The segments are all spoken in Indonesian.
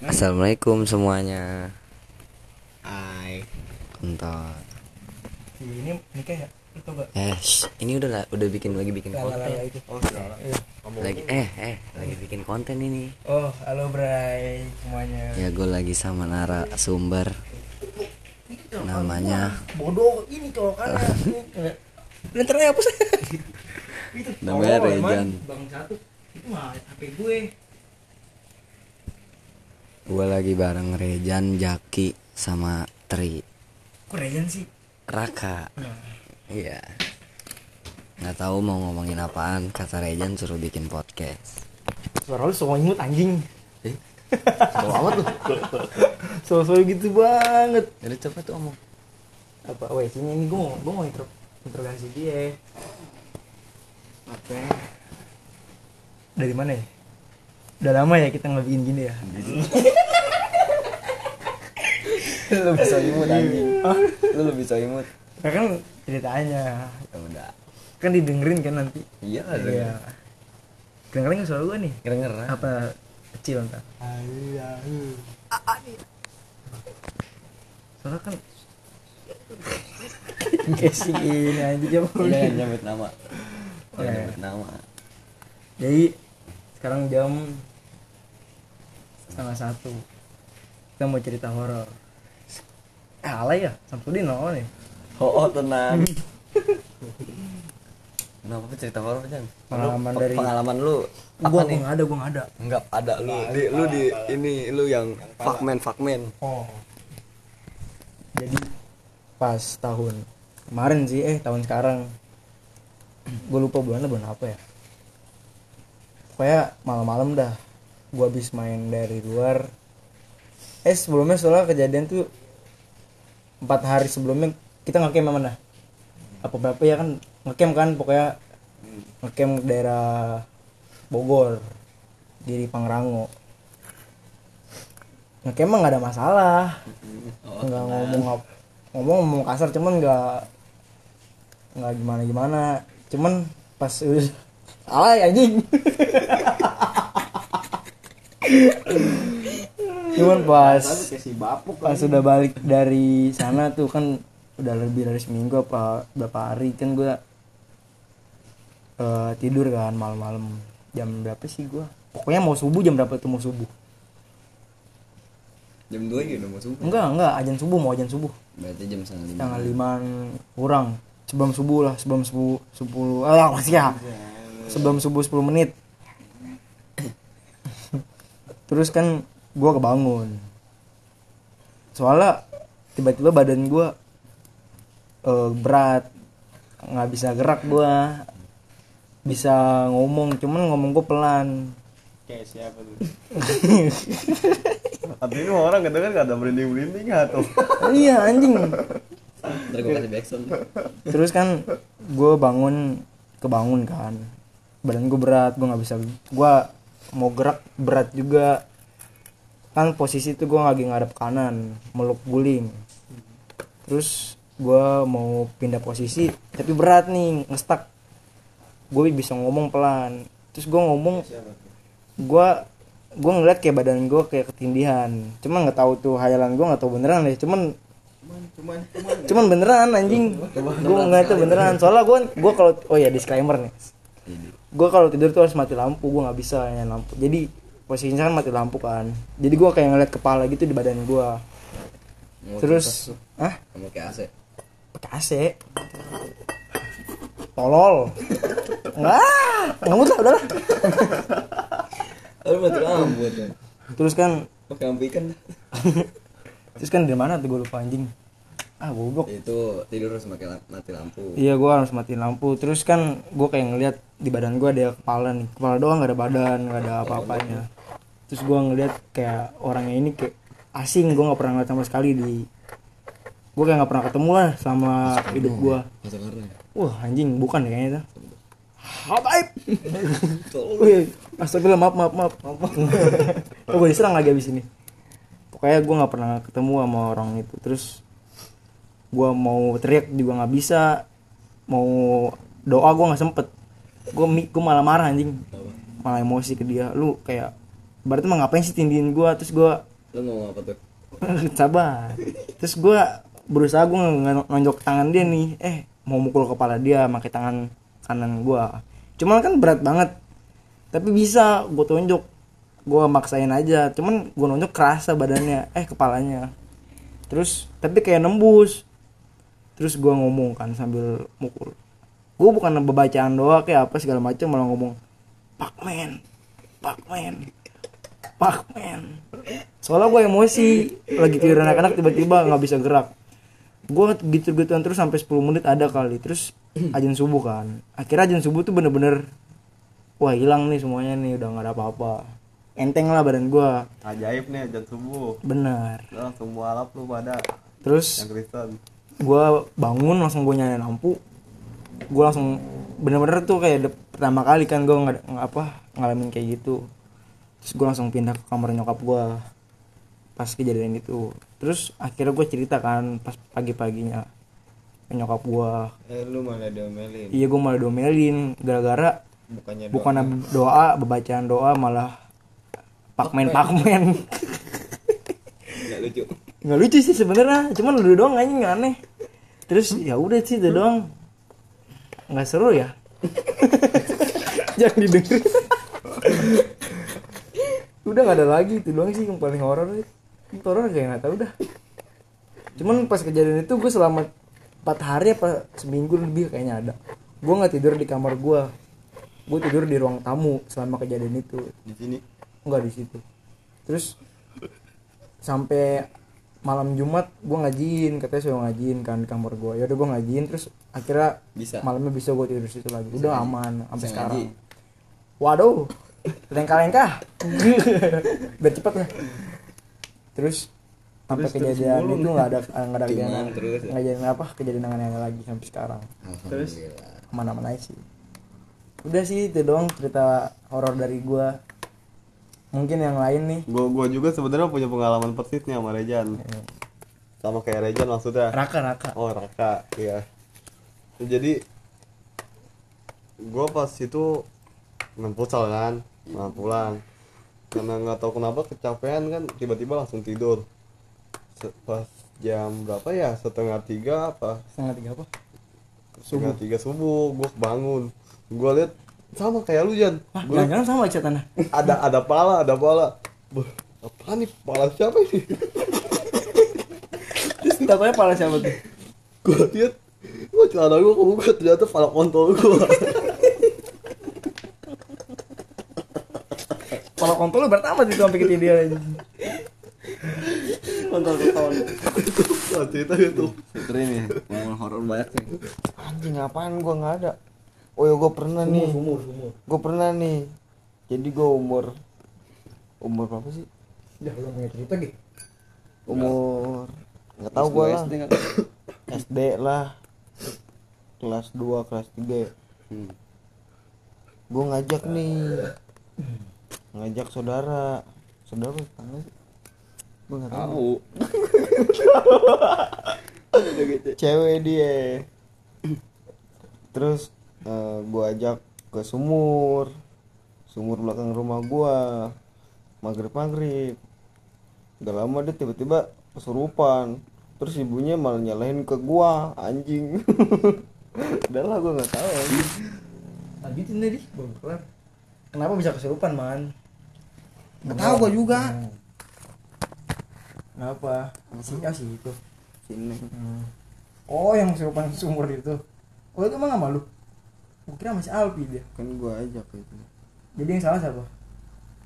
Assalamualaikum semuanya. Hai. Kentot. ini nikah ya itu gak Eh, shh, ini udah lah, udah bikin lagi bikin Lala konten. lala itu Oh, salah. Iya. Lagi eh eh lagi bikin konten ini. oh halo Bray semuanya Ya gue lagi sama Nara sumber namanya bodoh ini colokannya Lenternya apa sih? itu Namanya. Rejan. Bang satu itu mah HP gue gue lagi bareng Rejan, Jaki sama Tri. kok Rejan sih Raka. nah, Iya. Nggak tahu mau ngomongin apaan, kata Rejan suruh bikin podcast. suara lu semua imut anjing Eh, amat lu. suara gitu banget Jadi cepet tuh ngomong. apa weh sini ini gue mau gue mau intro interogasi dia apa dari mana ya udah lama ya kita nggak bikin gini ya lu bisa imut anjing. Lu lebih bisa imut. nah, kan ceritanya Ya udah. kan didengerin kan nanti Iya, iya kedengeran nggak suara gue nih Kedengeran. apa kecil ntar suara kan kayak sih ini aja jam Jangan nyebut nama. Iya. nyebut nama. jadi sekarang jam setengah satu kita mau cerita horor eh alay ya? Samsudin no nih. Oh, oh tenang. Kenapa apa cerita horor Jan? Pengalaman Lu- dari- pengalaman lu apa gua nih? nggak ada gua nggak ada. Enggak ada lu. Di, lu di ini lu yang fuckman fuckman. oh. Jadi pas tahun kemarin sih eh tahun sekarang. Gue lupa bulannya bulan apa ya? Pokoknya malam-malam dah. Gue habis main dari luar. Eh sebelumnya soalnya kejadian tuh empat hari sebelumnya kita ngecamp mana? Apa berapa? Ya kan ngecamp kan pokoknya ngecamp daerah Bogor di Pangrango. Ngecamp mah nggak ada masalah. Nggak ngomong ngomong ngomong kasar cuman nggak nggak gimana gimana cuman pas udah alay anjing. Cuman pas si bapuk pas sudah balik dari sana tuh kan udah lebih dari seminggu apa berapa hari kan gue eh, tidur kan malam-malam. Jam berapa sih gue pokoknya mau subuh jam berapa tuh mau subuh? Jam 2 gitu mau subuh. enggak enggak ajan subuh mau ajan subuh. Berarti jam setengah lima. tanggal limaan kurang. Sebelum subuh lah sebelum subuh sepuluh ah masih ya sebelum subuh 10 menit. Terus kan gua kebangun soalnya tiba-tiba badan gua eh, berat nggak bisa gerak gua bisa ngomong cuman ngomong gua pelan. Kayak siapa tuh? Tapi ini orang kadang kan gak ada merinding merinding atau iya anjing. Ntar gue kasih backsound. terus kan gue bangun kebangun kan. Badan gue berat gue nggak bisa gue mau gerak berat juga kan posisi itu gue lagi ngadep kanan meluk guling. Terus gue mau pindah posisi tapi berat nih ngestak gue bisa ngomong pelan. Terus gue ngomong gue gue ngeliat kayak badan gue kayak ketindihan. Cuman nggak tahu tuh hayalan gue nggak tahu beneran deh. Cuman cuman cuman cuman beneran anjing. Gue nggak itu beneran. soalnya gue gue kalau oh ya disclaimer nih. Gue kalau tidur tuh harus mati lampu gue nggak bisa nyalain lampu. Jadi posisinya kan mati lampu kan. Jadi gue kayak ngeliat kepala gitu di badan gue terus ah kamu kayak AC. pakai AC. Tolol. Nggak ngamut lah udahlah. Lu mati lampu terus kan Pakai lampu ikan terus kan di mana tuh gue lupa anjing. Ah goblok Itu tidur harus pakai mati lampu. Iya gue harus matiin lampu. Terus kan gue kayak ngeliat di badan gue ada kepala nih. Kepala doang gak ada badan gak ada apa-apanya Terus gue ngeliat kayak orangnya ini kayak asing Gue gak pernah ngeliat sama sekali di Gue kayak gak pernah ketemu lah sama hidup gue Masa karena. Wah anjing bukan deh kayaknya Habaib Wih astagfirullah maaf maaf maaf Oh gue diserang lagi abis ini. Pokoknya gue gak pernah ketemu sama orang itu. Terus gue mau teriak juga nggak bisa. Mau doa gue nggak sempet. Gue gue malah marah anjing. Malah emosi ke dia. Lu kayak berarti mah ngapain sih tindihin gue terus gue Lu ngomong apa tuh? sabar. Terus gue berusaha gue ngonjok tangan dia nih. Eh mau mukul kepala dia pakai tangan kanan gue cuman kan berat banget. Tapi bisa gue tonjok. Gue maksain aja. Cuman gue nonjok kerasa badannya. Eh kepalanya. Terus tapi kayak nembus. Terus gue ngomong kan sambil mukul. Gue bukan bacaan doa kayak apa segala macam malah ngomong Pacman Pacman Pacman soalnya gue emosi. Lagi tidur anak-anak tiba-tiba nggak bisa gerak. Gue gitu-gituan terus sampai 10 menit ada kali. Terus ajan subuh kan. Akhirnya ajan subuh tuh bener-bener wah hilang nih semuanya nih. Udah nggak ada apa-apa. Enteng lah badan gue Ajaib nih ajan subuh. bener. Udah langsung mualaf lu pada terus yang Kristen. gue bangun langsung gue nyalain lampu. Gue langsung bener-bener tuh kayak pertama kali kan gue nggak apa ngalamin kayak gitu terus gue langsung pindah ke kamar nyokap gue pas kejadian itu. Terus akhirnya gue cerita kan pas pagi-paginya ke nyokap gue Eh lu malah diomelin. iya gue malah domelin gara-gara Bukannya bukan doa. bebacaan doa malah pakmen pakmen. Enggak lucu. nggak lucu sih sebenarnya cuman lu doang anjing aneh. Terus ya udah sih itu doang. Nggak seru ya? Jangan didengerin udah nggak ada lagi. Itu doang sih yang paling horor itu horor kayak nggak tahu dah cuman pas kejadian itu gue selama 4 hari apa seminggu lebih kayaknya ada. Gue nggak tidur di kamar gue gue tidur di ruang tamu selama kejadian itu. Di sini. enggak di situ. Terus sampai malam Jumat gue ngajiin katanya suruh ngajiin kan di kamar gue ya udah gue ngajiin terus akhirnya Bisa. malamnya bisa gue tidur di situ lagi. Udah aman sampai Bisa sekarang. ngaji. waduh lengkah-lengkah. Biar cepet lah. Terus sampai Terus- terus kejadian mulu. itu nggak ada nggak ada kejadian terus ya? nggak jadi apa? Kejadian aneh lagi sampai sekarang. Terus? Mana-mana aja sih. Udah sih itu doang cerita horor dari gue mungkin yang lain nih. Gua gua juga sebenarnya punya pengalaman persis nih sama Rejan. Eh, Sama kayak Rejan maksudnya. Raka Raka. Oh Raka, iya. Jadi gua pas itu main futsal kan, nah pulang. Karena nggak tahu kenapa kecapean kan, tiba-tiba langsung tidur. Pas jam berapa ya? Setengah tiga apa? setengah tiga apa Setengah tiga subuh, gua bangun. Gua lihat sama kayak lu Jan. Gua jangan-jangan sama catatannya. ada ada pala, ada pala. Buh, apa nih pala siapa ini? Terus takutnya pala siapa tuh? gua lihat gua celana gua kebuka ternyata pala kontol gua. Pala kontol lu pertama itu sampai ketidian. Kontol kontol. Wah, cerita gitu. Itu ini pengalaman horor banyak nih. Anjing apaan gua nggak ada. Oh ya gua pernah nih. Sumur, sumur. Gua pernah nih. Jadi gua umur umur berapa sih? Udah lu punya cerita gitu. Umur nggak tahu gua lah. SD? SD lah. Kelas 2, kelas 3. Hmm. Gua ngajak nih. Ngajak saudara. Saudara tetangga sih? Gua nggak tahu. Cewek dia. Terus eh, gua ajak ke sumur. Sumur belakang rumah gua. Maghrib-maghrib. Gak lama dia tiba-tiba kesurupan. Terus ibunya malah nyalahin ke gua, anjing. Udah lah gua nggak tahu anjing. Lanjutin deh, Di. belum kelar. Kenapa bisa kesurupan, Man? Nggak tahu gua juga. Hmm. Kenapa? Si oh, si itu. Sini. Hmm. Oh, yang kesurupan sumur itu. Oh, itu emang sama lu? Gua kira masih Alpi dia. Kan gua ajak itu. Jadi yang salah siapa?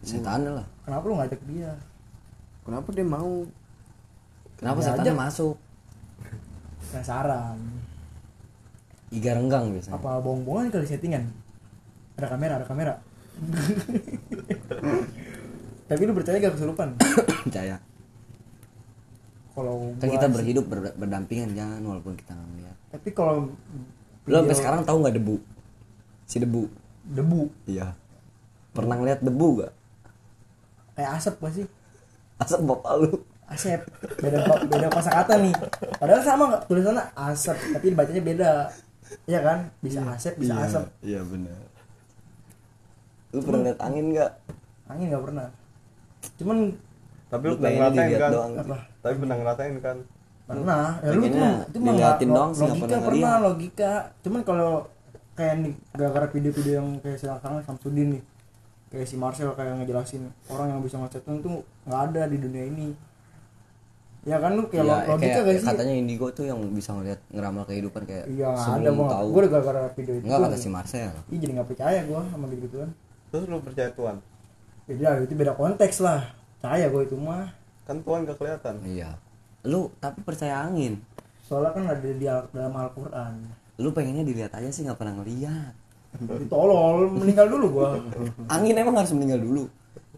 Setan lah. Kenapa lu ngajak dia? Kenapa dia mau? Kenapa Ya aja. masuk? Penasaran. Iga renggang biasanya. Apa bohong-bohongan kali settingan? Ada kamera, ada kamera. Tapi lu percaya gak kesurupan? Percaya. Kalau Kan kita berhidup ber- berdampingan jangan walaupun kita nggak ngeliat. Tapi kalau Lu sampai sekarang tahu nggak debu? Si debu. debu Iya. Pernah ngeliat debu gak? kayak asap gak sih? Asap bapak lu. Asep. Beda beda kosakata nih. Padahal sama nggak tulisannya asap, tapi bacanya beda. Iya kan? Bisa asep, bisa asap. Iya benar. Lu pernah lihat angin nggak? Angin nggak pernah. Cuman tapi lu pernah dilihat kan? doang. Apa? tapi pernah ngerasain kan? Pernah. Ya lu nggak- doang sih, nggak logika pernah pernah ngeliat. logika. Cuman kalau kayak nih gara-gara video-video yang kayak sekarang Samsudin nih. Kayak si Marcel kayak ngejelasin orang yang bisa ngesetting tuh nggak ada di dunia ini. Ya kan lu kayak Iya, lo- logika kayak gak sih? katanya indigo tuh yang bisa ngeliat ngeramal kehidupan kayak iya nggak ada gua tahu. gue udah gara-gara video itu enggak gua- kata si Marcel. Ih jadi nggak percaya gua sama gitu gituan. Terus lu percaya Tuhan beda itu beda konteks lah. Percaya gua itu mah. Kan Tuhan gak kelihatan. Iya. Lu tapi percaya angin. Soalnya kan ada di al- dalam Al-Quran. Lu pengennya dilihat aja sih nggak pernah ngeliat ditolol meninggal dulu gua. Angin emang harus meninggal dulu.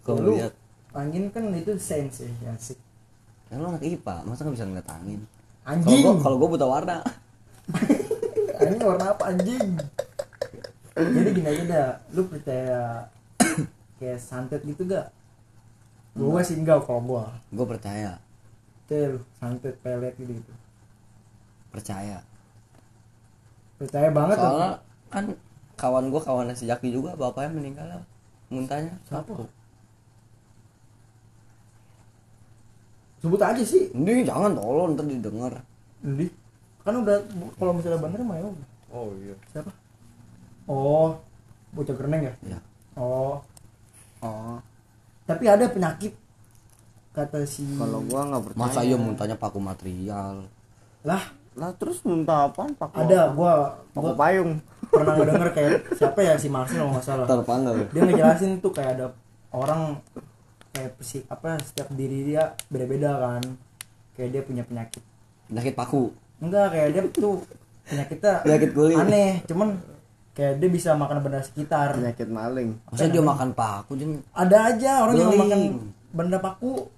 Kalau Lu- lihat. angin kan itu sense ya asik. Kan lu anak IPA? Masa nggak bisa ngeliat angin? Kalau anjing! gua kalau gua buta warna. Ini warna apa anjing? Jadi gini aja dah. Lu percaya kayak santet gitu gak gua sih enggak kalau gua. Gua percaya. Percaya lu santet pelet gitu, gitu. Percaya. Percaya banget tuh. soalnya kan kawan gua kawan si Jaki juga bapaknya meninggal lah muntahnya. Siapa? Sebut aja sih. Ini jangan tolong ntar didengar. Ndi kan udah kalau misalnya bener mah ya oh iya. Siapa? Oh bocah gereneng ya? Ya oh oh. Tapi ada penyakit kata si kalau gua nggak percaya. Masa iya muntahnya paku material? Lah. Lah terus muntah apaan? Pakai ada gua pakai gua payung. pernah ngedenger kayak siapa ya si Marcel kalau nggak salah. Terpanggal dia ngejelasin tuh kayak ada orang kayak psik apa setiap diri dia beda-beda kan. Kayak dia punya penyakit. Penyakit paku? Enggak kayak dia tuh penyakitnya Penyakit kulit. aneh cuman kayak dia bisa makan benda sekitar. Penyakit maling. Masa dia makan paku dia ada aja orang yang makan benda paku.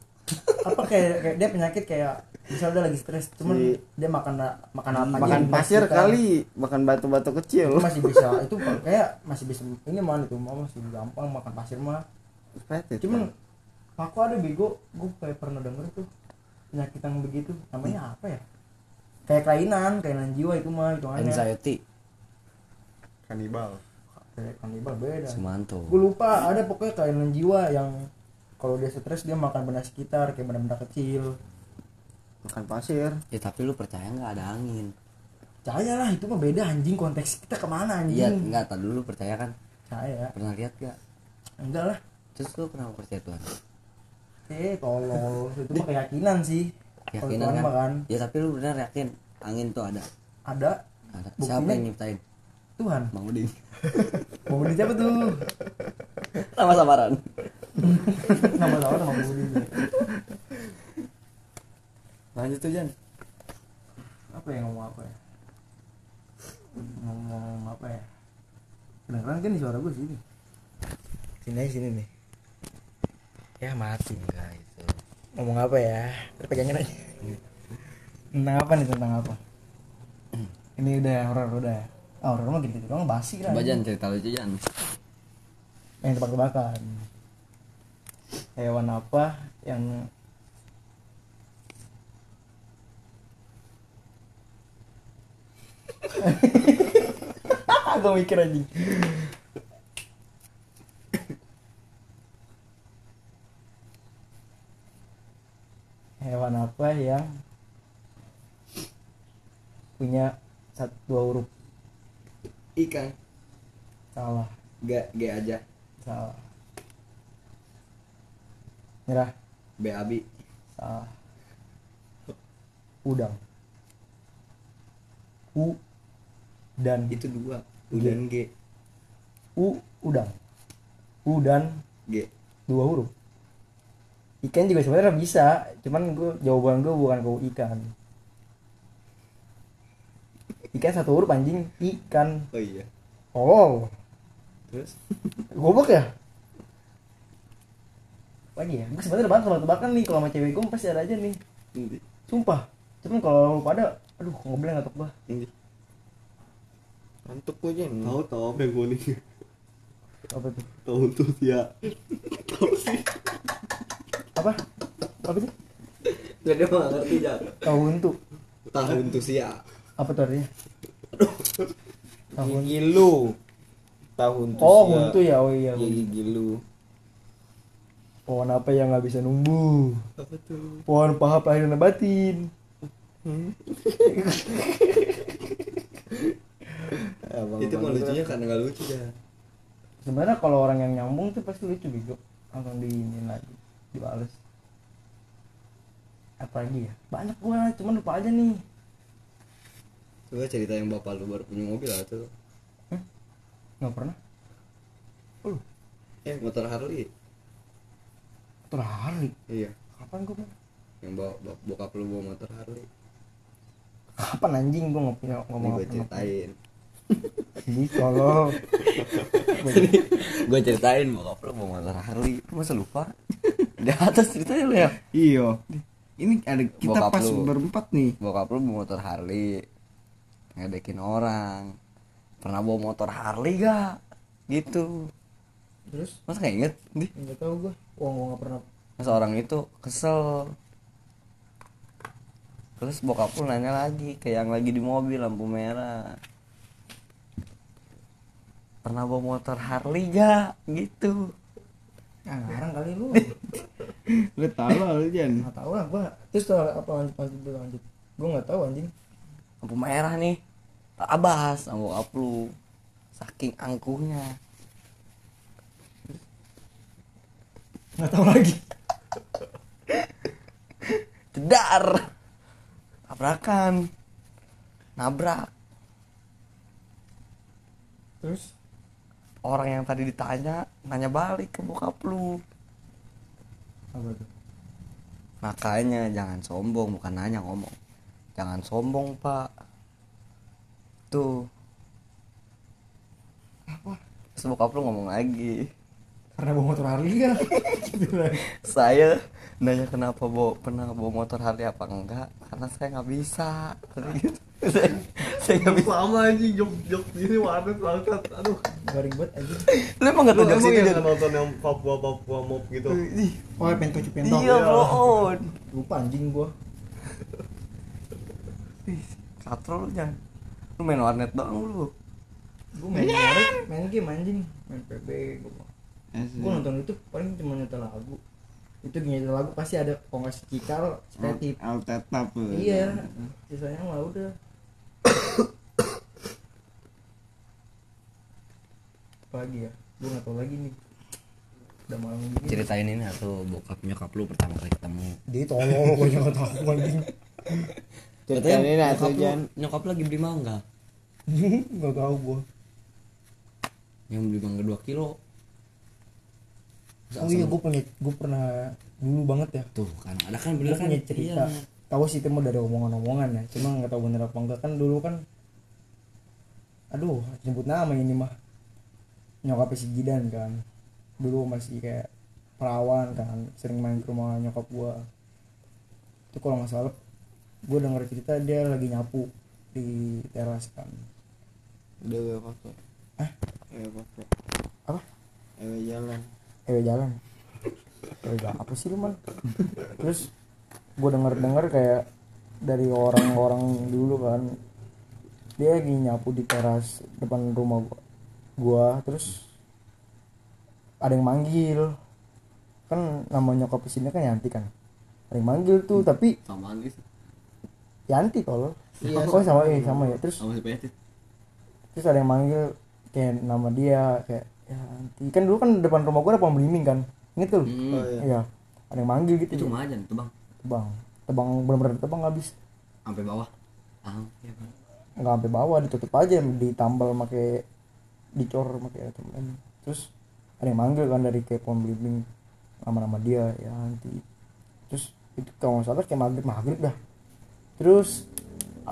Apa kayak, kayak dia penyakit kayak misalnya dia lagi stres cuman Si- dia makan makan apa aja makan yang pasir sekitar. kali makan batu-batu kecil. Itu masih bisa itu kayak masih bisa ini mana itu mah masih gampang makan pasir mah. Petit, cuman aku ada bego gue kayak pernah denger tuh penyakit yang begitu. Namanya apa ya? Kayak kelainan kelainan jiwa itu mah itu anxiety kanibal. Kayak kanibal beda. Sumanto. Gue lupa ada pokoknya kelainan jiwa yang kalau dia stres dia makan benda sekitar kayak benda-benda kecil. Makan pasir. Ya tapi lu percaya nggak ada angin? Percaya lah itu mah beda anjing. Konteks kita ke mana iya anjing nggak tadi dulu percaya kan? Percaya. Pernah lihat gak enggak lah. Terus lu kenapa percaya Tuhan? Eh tolol. Itu mah keyakinan sih. Keyakinan kan? kan. Ya tapi lu benar yakin angin tuh ada? Ada. Ada. Buktinya- siapa yang nyiptain Tuhan. Bang Udin. Mau beli siapa tuh? Sama samaran. Nama sama nama beli lanjut tuh Jan. Apa ya ngomong apa ya? Ngomong apa ya? Kedengeran kan suara gue sini? Sini aja sini nih. Ya mati enggak itu ngomong apa ya? Pegangin aja. Tentang apa nih tentang apa? Ini udah horor udah ah horor mah gitu doang basi lah. Coba Jan cerita lucu Jan. Yang tebak-tebakan hewan apa yang gue mikir aja hewan apa yang punya satu dua huruf ikan salah. Gak G aja. Salah. Nyerah BAB salah. Udang. U dan itu dua. U dan G. U udang. U dan G. dua huruf. Ikan juga sebenarnya bisa cuman gue jawaban gue bukan ke ikan ikan satu huruf anjing. Ikan oh iya. Oh terus? Goblok ya? Lagi ya? Gue sebenarnya banget kalau tebakan nih. Kalau sama cewek gue pasti ada aja nih. Nanti. sumpah. Cuman kalau lu pada aduh ngobrol nggak Nanti. ngantuk gue jen. Tahu tahu. Apa yang gue nih apa tuh tahu tuh ya apa? Apa sih? Gak dia mah ngerti Jan. Tahun tuh tahun tuh sih ya apa tuh artinya? Tahun gigi lu tahun tuh oh huntu ya oh iya. Iya, gigi lu pohon apa yang nggak bisa numbuh apa tuh? Pohon paha lahir dan batin itu mah lucunya karena nggak lucu ya sebenarnya kalau orang yang nyambung tuh pasti lucu bego. Langsung diinin lagi dibales. Apa lagi ya? Banyak gua cuman lupa aja nih coba cerita yang bapak lu baru punya mobil atau nggak pernah. Eh motor Harley. Motor Harley? Iya. Kapan gua mau yang bawa bok- bokap lu bawa motor Harley. Kapan anjing? Gua nggak punya ngomong gue ceritain. Ini kalau gue ceritain bokap lu bawa motor Harley. Lu masa lupa? Di atas ceritanya lu ya? Iya. Ini ada kita Bokap pas lu. berempat nih. bokap lu bawa motor Harley ngedekin orang. Pernah bawa motor Harley gak? Gitu. Terus? Masa gak inget? Di? nggak tahu gua. Uang gua nggak pernah. Masa orang itu kesel. Terus bokap lu nanya lagi ke yang lagi di mobil lampu merah. Pernah bawa motor Harley gak? Gitu. Ngarang kali lu. Lu tahu lah lu Jan. nggak tahu lah gua. Terus apa lanjut lanjut lanjut? Gua nggak tahu anjing. Lampu merah nih abas sama bokap lu saking angkuhnya. Nggak tahu lagi. Jedar tabrakan. Nabrak. Terus? Orang yang tadi ditanya nanya balik ke bokap lu. Apa tuh? Makanya jangan sombong bukan nanya ngomong. Jangan sombong pak tuh. Apa? Terus bokap lu ngomong lagi. Karena bawa motor Harley kan gitu saya nanya kenapa bawa pernah bawa motor Harley apa enggak? Karena saya nggak bisa. Tadi gitu. saya saya nggak bisa. Sama anjing jok jok gini warnet bangsat aduh. Garing banget anjing. Lu emang nggak tahu ini yang Jon? nggak nonton yang Papua Papua Mop gitu? Oh pentok pentok. Iya bro. Lupa anjing gua. Katro lu main warnet doang lu. Gua main game main game anjing main PB gua Asli. gua nonton itu paling cuma nyetel lagu. Itu nyetel lagu pasti ada kongres cikal kreatif Al tetap. lu. iya. sisanya mah udah. Apa lagi ya? Gua nggak tahu lagi nih. Udah malam gini ceritain ini atau bokap nyokap lu pertama kali ketemu? Dia tolong gua nggak tahu anjing Ceritain nyokap lu, Jan. nyokap lagi beli mangga. Nggak tahu gua. Yang beli mangga 2 kilo. Oh iya gua punya gua pernah dulu banget ya. Tuh kan ada kan bener kan punya cerita. Iya. tahu sih itu mau dari omongan-omongan ya. Cuma nggak tahu bener apa enggak kan dulu kan aduh nyebut nama ini mah. Nyokap si Jidan kan. Dulu masih kayak perawan kan sering main ke rumah nyokap gua. Itu kalau nggak salah gua denger cerita dia lagi nyapu di teras kan. Udah gue pakai. Hah? Ewe pakai. apa? Ewe jalan. eh jalan. Eh apa sih lu man terus gue denger denger kayak dari orang-orang dulu kan dia lagi nyapu di teras depan rumah gua, gua terus ada yang manggil. Kan nama nyokap sini kan Yanti kan? Ada yang manggil tuh tapi samaan gitu Yanti kalau iya oh sama. eh sama ya. Terus sama terus ada yang manggil kayak nama dia kayak ya Yanti. Kan dulu kan depan rumah gua ada pohon belimbing kan? Inget tuh? Hmm. oh iya. Iya. Ada yang manggil gitu itu mah aja tuh bang tebang. Tebang bener-bener tebang habis. Sampai bawah. Ah iya bang. Nggak sampai bawah ditutup aja ditambal pakai dicor pakai temen terus ada yang manggil kan dari kayak pohon belimbing nama-nama dia ya nanti terus itu kalau nggak salah kayak maghrib maghrib dah terus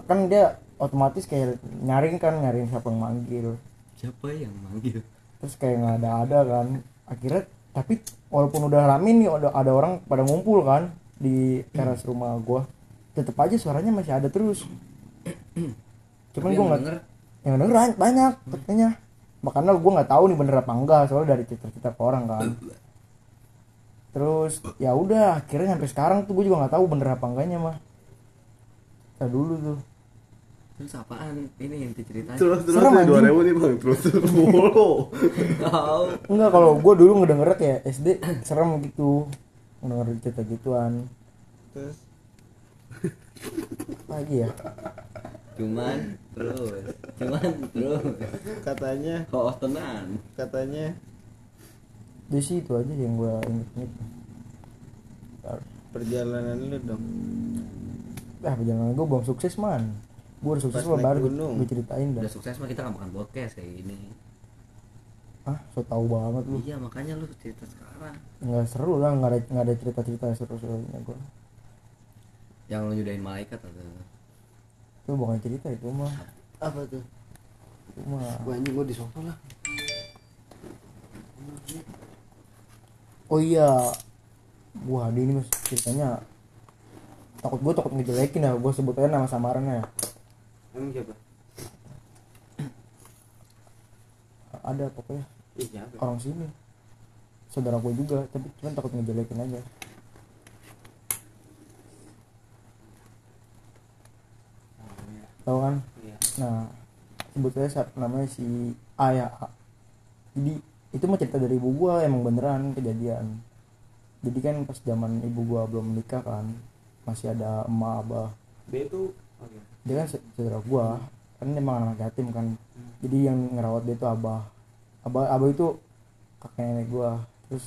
kan dia otomatis kayak nyaring kan nyaring siapa yang manggil. Siapa yang manggil? Terus kayak nggak ada ada kan. Akhirnya tapi walaupun udah rame nih ada ada orang pada ngumpul kan di teras rumah gua. Tetep aja suaranya masih ada terus. Cuman Tapi gua yang nggak denger, yang denger ban- banyak katanya makanya gua nggak tahu nih bener apa enggak soalnya dari cerita-cerita ke orang kan. Terus ya udah akhirnya sampai sekarang tuh gue juga nggak tahu bener apa enggaknya mah kita dulu tuh. Terus apaan? Ini yang diceritain. Terus terus dua ribu nih bang. Terus terus mulu. Tahu. Enggak kalau gue dulu ngedenger kayak SD serem gitu. Ngedenger cerita gituan. Terus? Lagi ya? Cuman terus. Cuman terus. Katanya. Oh tenan. Katanya. Jadi sih itu aja yang gue inget-inget perjalanan lu dong ah perjalanan gue belum sukses man. Gue udah sukses naik baru gunung. gue ceritain dah. Udah sukses mah kita nggak makan podcast kayak gini. Ah so tau banget lu. Iya makanya lu cerita sekarang. Nggak seru lah nggak ada nggak ada cerita cerita seru serunya gue yang lu nyudahin malaikat atau? Itu bukan cerita itu mah. Apa tuh? Itu mah. Gua anjing gua di sofa lah. Oh iya. Gua Hadi ini mas. Ceritanya takut gue takut ngejelekin ya gue sebut aja nama samarannya. Emang siapa? Ada pokoknya. Siapa orang sini. Saudara gue juga tapi cuman takut ngejelekin aja. Tahu kan? Iya. nah sebetulnya saat namanya si A ya A. jadi itu mah cerita dari ibu gua emang beneran kejadian. Jadi kan pas zaman ibu gua belum menikah kan masih ada emak abah. B itu dia kan saudara gua. Kan emang anak yatim kan. Jadi yang ngerawat dia itu abah. Abah abah itu kakek nenek gua. Terus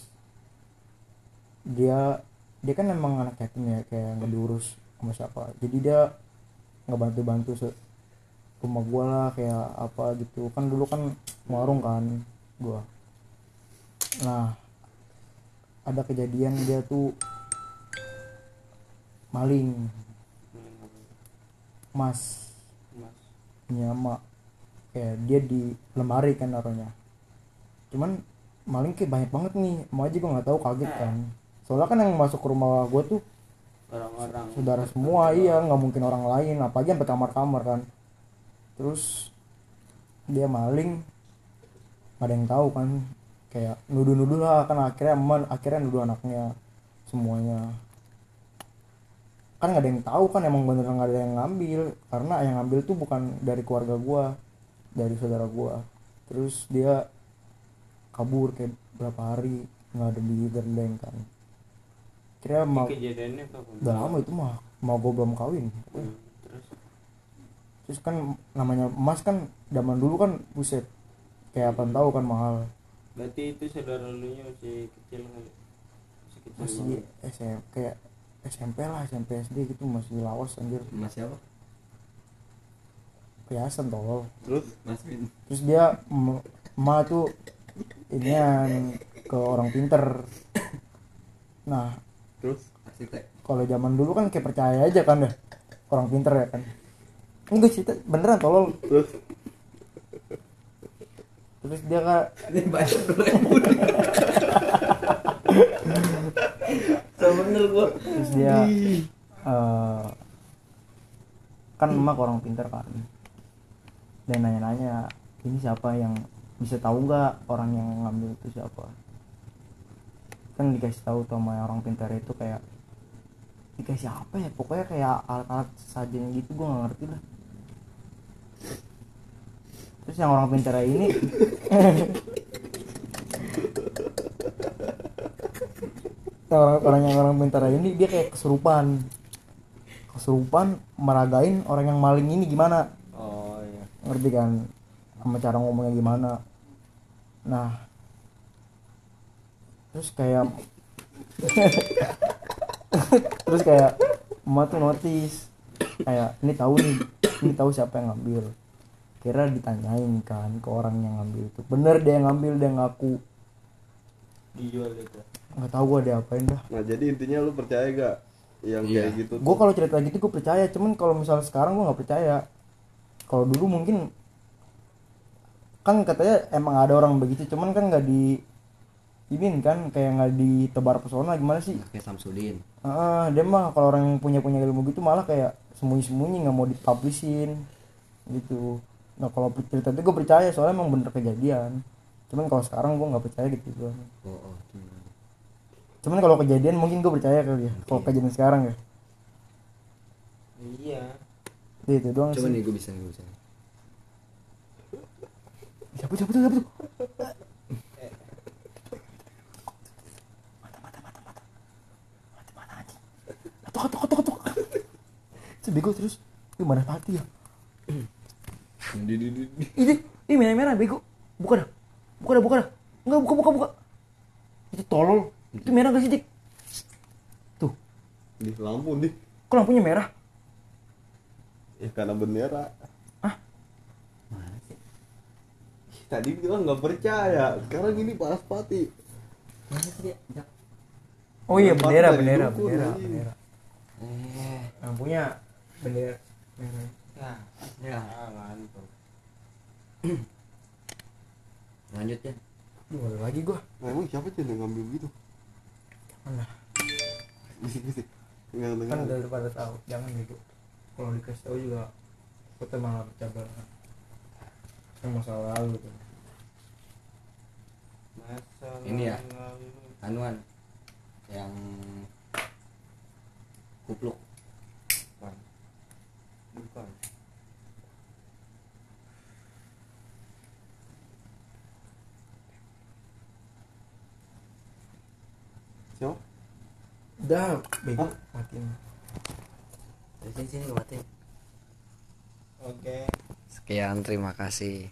dia dia kan emang anak yatim ya kayak nggak diurus sama siapa. Jadi dia nggak bantu bantu rumah gua lah kayak apa gitu. Kan dulu kan warung kan gua. Nah ada kejadian dia tuh maling. Mas. Mas. Punya emak kayak dia di lemari kan naruhnya. Cuman maling kayak banyak banget nih. Mau aja gue nggak tahu kaget kan. Soalnya kan yang masuk ke rumah gue tuh orang-orang. saudara semua iya nggak mungkin orang lain. Apa aja sampai kamar-kamar kan. Terus dia maling. Nggak ada yang tahu kan. Kayak nuduh-nuduh lah kan. Akhirnya emak akhirnya nuduh anaknya. Semuanya kan nggak ada yang tahu kan emang bener nggak ada yang ngambil. Karena yang ngambil tuh bukan dari keluarga gua dari saudara gua. Terus dia kabur kayak berapa hari nggak ada di Gerleng kan. Kira mau kejadiannya kapan udah lama itu mah mau gue belum kawin. Hmm, terus? Terus kan namanya emas kan zaman dulu kan buset kayak apa tahu kan mahal. Berarti itu saudara lu nya masih kecil kali? Masih kecil masih. SMP kayak SMP lah SMP SD gitu masih lawas anjir. Mas siapa? Kelihatan tolol. Terus? Mas Min terus dia em- emak tuh inian ke orang pinter. Nah terus? Kalau zaman dulu kan kayak percaya aja kan ya orang pinter ya kan. Ini gue cerita beneran tolol. Terus? Terus dia kak ini bayar ribu Sama bener gua. Terus dia eh, kan emak orang pinter kan dan nanya-nanya ini siapa yang bisa tahu nggak orang yang ngambil itu siapa? Kan dikasih tahu sama orang pintar itu kayak dikasih apa ya? Pokoknya kayak alat-alat sajian gitu gue nggak ngerti lah. Terus yang orang pintar ini orang orang yang orang pintar ini dia kayak kesurupan kesurupan meragain orang yang maling ini gimana? Oh iya. Ngerti kan? Sama cara ngomongnya gimana? Nah. Terus kayak terus kayak emak tuh notice kayak ini tahu nih ini tahu siapa yang ngambil. Kira ditanyain kan ke orang yang ngambil itu. Bener dia yang ngambil dia ngaku. Dijual itu nggak tahu gua dia apain dah. Nah jadi intinya lu percaya gak yang Iya. kayak gitu gue kalau cerita gitu gue percaya cuman kalau misal sekarang gue nggak percaya. Kalau dulu mungkin kan katanya emang ada orang begitu cuman kan nggak di ini kan kayak nggak ditebar pesona gimana sih? Kayak Samsudin. Ah, dia mah kalau orang yang punya punya ilmu gitu malah kayak sembunyi sembunyi nggak mau dipublishin gitu. Nah kalau cerita itu gue percaya soalnya emang bener kejadian. Cuman kalau sekarang gue nggak percaya gitu oh, oh cuman. cuman kalau kejadian mungkin gue percaya kali ya kalau kejadian sekarang ya iya itu doang coba sih nih gue bisa nih gue bisa siapa siapa tuh siapa tuh Ketok, ketok, ketok, ketok. Itu bego terus. Itu mana pati ya? Ini, ini merah merah bego. Buka dah. Buka dah, buka dah. Enggak, buka, buka, buka. Itu tolol. Itu merah gak sih, Dik? Tuh, di lampu di kok lampunya merah? ya karena bendera Hah? Ih, tadi bilang nggak percaya sekarang ini panas pati mana sih dia Jak? Oh iya, bendera, bendera, bendera, bendera. eh Lampunya bendera merah. ya ya lanjut ya Duh, lagi gua. nah emang siapa sih yang ngambil gitu Kan udah pada tahu, jangan bego. Kalau dikasih tahu juga kita malah pecah banget. Yang masa lalu tuh. Ini ya? anuan yang kupluk bukan siapa Udah, bego, matiin. sini sini matiin. Oke. Sekian terima kasih